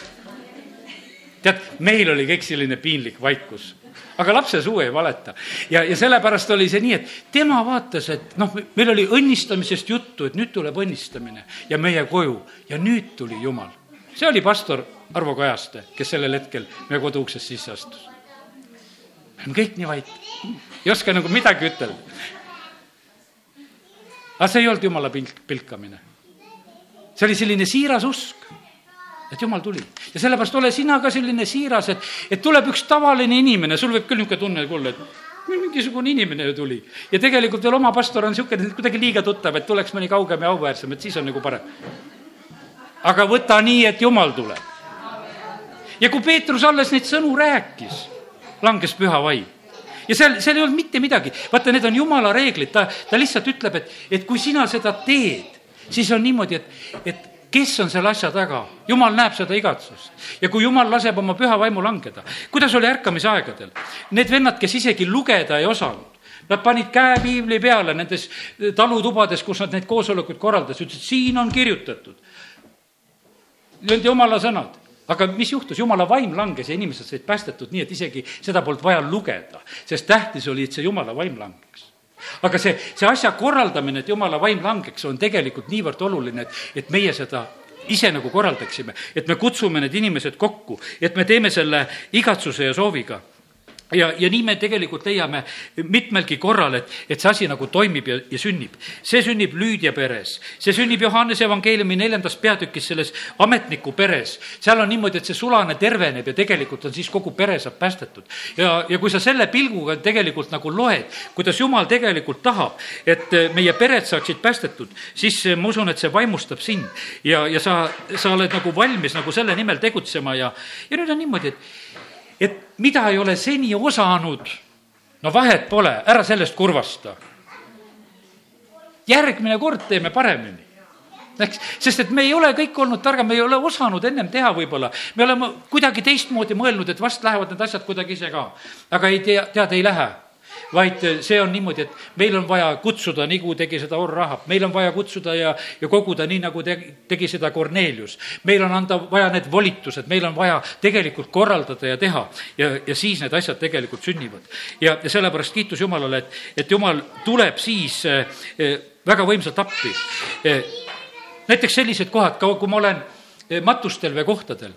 tead, meil oli kõik selline piinlik vaikus aga lapse suu ei valeta. ja, ja sellepärast oli see nii, et tema vaatas, et noh, meil oli õnnistamisest juttu, et nüüd tuleb õnnistamine ja meie koju ja nüüd tuli Jumal. see oli pastor Arvo Kajaste, kes sellel hetkel meie kodu uksest sisse astus. oleme kõik nii vait, ei oska nagu midagi ütelda. aga see ei olnud jumala pilk, pilkamine. see oli selline siiras usk, et jumal tuli. ja sellepärast ole sina ka selline siiras, et, et tuleb üks tavaline inimene, sul võib küll niisugune tunne kulla, et mingisugune inimene ju tuli. ja tegelikult veel oma pastor on niisugune kuidagi liiga tuttav, et tuleks mõni kaugem ja auväärsem, et siis on nagu parem aga võta nii, et Jumal tuleb. Ja kui Peetrus alles neid sõnu rääkis, langes püha vaim ja seal, seal ei olnud mitte midagi, vaata, need on jumala reeglid, ta, ta lihtsalt ütleb, et, et kui sina seda teed, siis on niimoodi, et, et kes on selle asja taga, jumal näeb seda igatsust. ja kui jumal laseb oma püha vaimu langeda, kuidas oli ärkamisaegadel? Need vennad, kes isegi lugeda ei osanud, Nad panid käe piibli peale nendes talutubades, kus nad neid koosolekuid korraldasid, ütlesid, siin on kirjutatud. Need jumala sõnad aga mis juhtus, jumala vaim langes ja inimesed said päästetud nii, et isegi seda polnud vaja lugeda, sest tähtis oli, et see jumala vaim langeks. Aga see, see asja korraldamine, et jumala vaim langeks, on tegelikult niivõrd oluline, et, et meie seda ise nagu korraldaksime, et me kutsume need inimesed kokku, et me teeme selle igatsuse ja sooviga ja, ja nii me tegelikult leiame mitmelgi korral, et, et see asi nagu toimib ja, ja sünnib. see sünnib Lüüdia peres, see sünnib Johannese evangeeliumi neljandas peatükis selles ametniku peres. seal on niimoodi, et see sulane terveneb ja tegelikult on siis kogu pere saab päästetud. ja, ja kui sa selle pilguga tegelikult nagu loed, kuidas Jumal tegelikult tahab, et meie pered saaksid päästetud, siis ma usun, et see vaimustab sind ja, ja sa, sa oled nagu valmis nagu selle nimel tegutsema ja, ja nüüd on niimoodi, et et mida ei ole seni osanud, no vahet pole, ära sellest kurvasta. järgmine kord teeme paremini eks, sest et me ei ole kõik olnud targad, me ei ole osanud ennem teha võib-olla. me oleme kuidagi teistmoodi mõelnud, et vast lähevad need asjad kuidagi ise ka. aga ei tea, tead, ei lähe vaid see on niimoodi, et meil on vaja kutsuda, nagu tegi seda Orr-Rahab, meil on vaja kutsuda ja, ja koguda nii, nagu tegi, tegi seda Kornelius. meil on anda vaja need volitused, meil on vaja tegelikult korraldada ja teha ja, ja siis need asjad tegelikult sünnivad. ja, ja sellepärast kiitus Jumalale, et, et Jumal tuleb siis eh, eh väga võimsalt appi eh,. näiteks sellised kohad, kui ma olen eh, matustel või kohtadel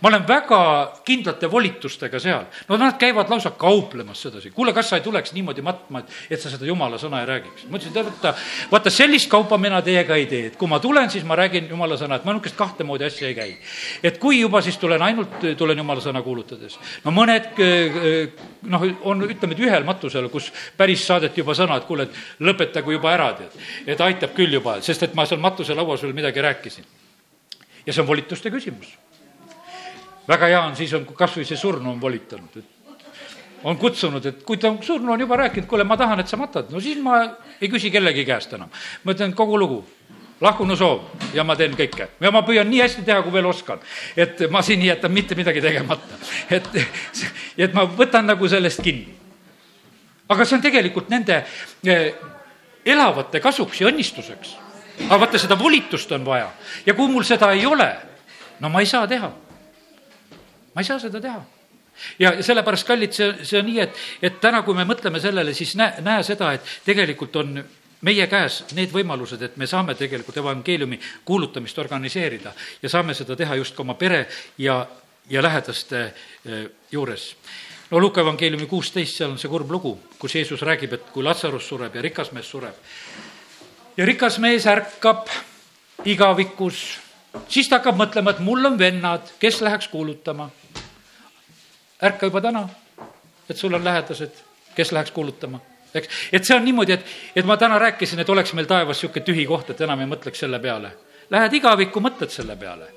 ma olen väga kindlate volitustega seal. no nad käivad lausa kauplemas sedasi. kuule, kas sa ei tuleks niimoodi matma, et, et sa seda jumala sõna ei räägiks? ma ütlesin, tead, vaata, vaata sellist kaupa mina teiega ei tee, et kui ma tulen, siis ma räägin jumala sõna, et ma niisugust kahte moodi asja ei käi. et kui juba, siis tulen ainult, tulen jumala sõna kuulutades. no mõned noh, on, ütleme, et ühel matusel, kus päris saadeti juba sõna, et kuule, et lõpetagu juba ära, tead. et aitab küll juba, sest et ma seal matuselauas veel midagi rääkisin. ja see on volituste küsimus väga hea on, siis on kas või see surnu on volitanud, et on kutsunud, et kui ta surnu on juba rääkinud, kuule, ma tahan, et sa matad, no siis ma ei küsi kellegi käest enam. ma ütlen kogu lugu, lahkunu soov ja ma teen kõike ja ma püüan nii hästi teha, kui veel oskan. et ma siin ei jäta mitte midagi tegemata, et, et ma võtan nagu sellest kinni. aga see on tegelikult nende eh, elavate kasuks ja õnnistuseks. aga vaata, seda volitust on vaja ja kui mul seda ei ole, no ma ei saa teha ma ei saa seda teha ja sellepärast, kallid, see, see on nii, et, et täna, kui me mõtleme sellele, siis näe, näe seda, et tegelikult on meie käes need võimalused, et me saame tegelikult evangeeliumi kuulutamist organiseerida ja saame seda teha just ka oma pere ja, ja lähedaste eh, juures. no Luuka evangeeliumi kuusteist, seal on see kurb lugu, kus Jeesus räägib, et kui Latsarus sureb ja rikas mees sureb. ja rikas mees ärkab igavikus, siis ta hakkab mõtlema, et mul on vennad, kes läheks kuulutama ärka juba täna, et sul on lähedased, kes läheks kuulutama eks, et see on niimoodi, et, et ma täna rääkisin, et oleks meil taevas niisugune tühi koht, et enam ei mõtleks selle peale. Lähed igavikku, mõtled selle peale.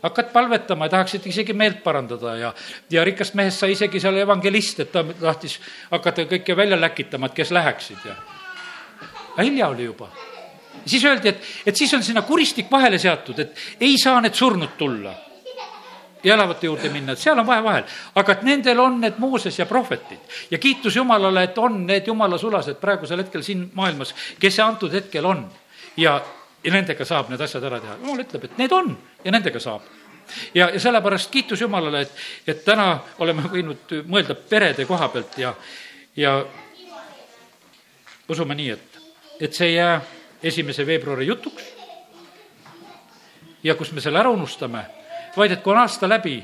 hakkad palvetama ja tahaksid isegi meelt parandada ja, ja rikast mehest sai isegi seal evangelist, et ta tahtis hakata kõike välja läkitama, et kes läheksid ja. aga hilja oli juba. siis öeldi, et, et siis on sinna kuristik vahele seatud, et ei saa need surnud tulla ja elavate juurde minna, et seal on vahe vahel. aga et nendel on need Mooses ja prohvetid ja kiitus Jumalale, et on need jumala sulased praegusel hetkel siin maailmas, kes see antud hetkel on. ja, ja nendega saab need asjad ära teha. jumal ütleb, et need on ja nendega saab. ja, ja sellepärast kiitus Jumalale, et, et täna oleme võinud mõelda perede koha pealt ja, ja usume nii, et, et see ei jää esimese veebruari jutuks ja kus me selle ära unustame vaid et kui on aasta läbi,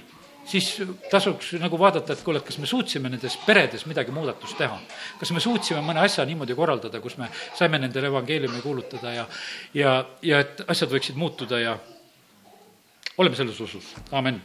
siis tasuks nagu vaadata, et kuule, et kas me suutsime nendes peredes midagi muudatust teha. kas me suutsime mõne asja niimoodi korraldada, kus me saime nendele evangeeliumi kuulutada ja, ja, ja et asjad võiksid muutuda ja oleme selles usus, amin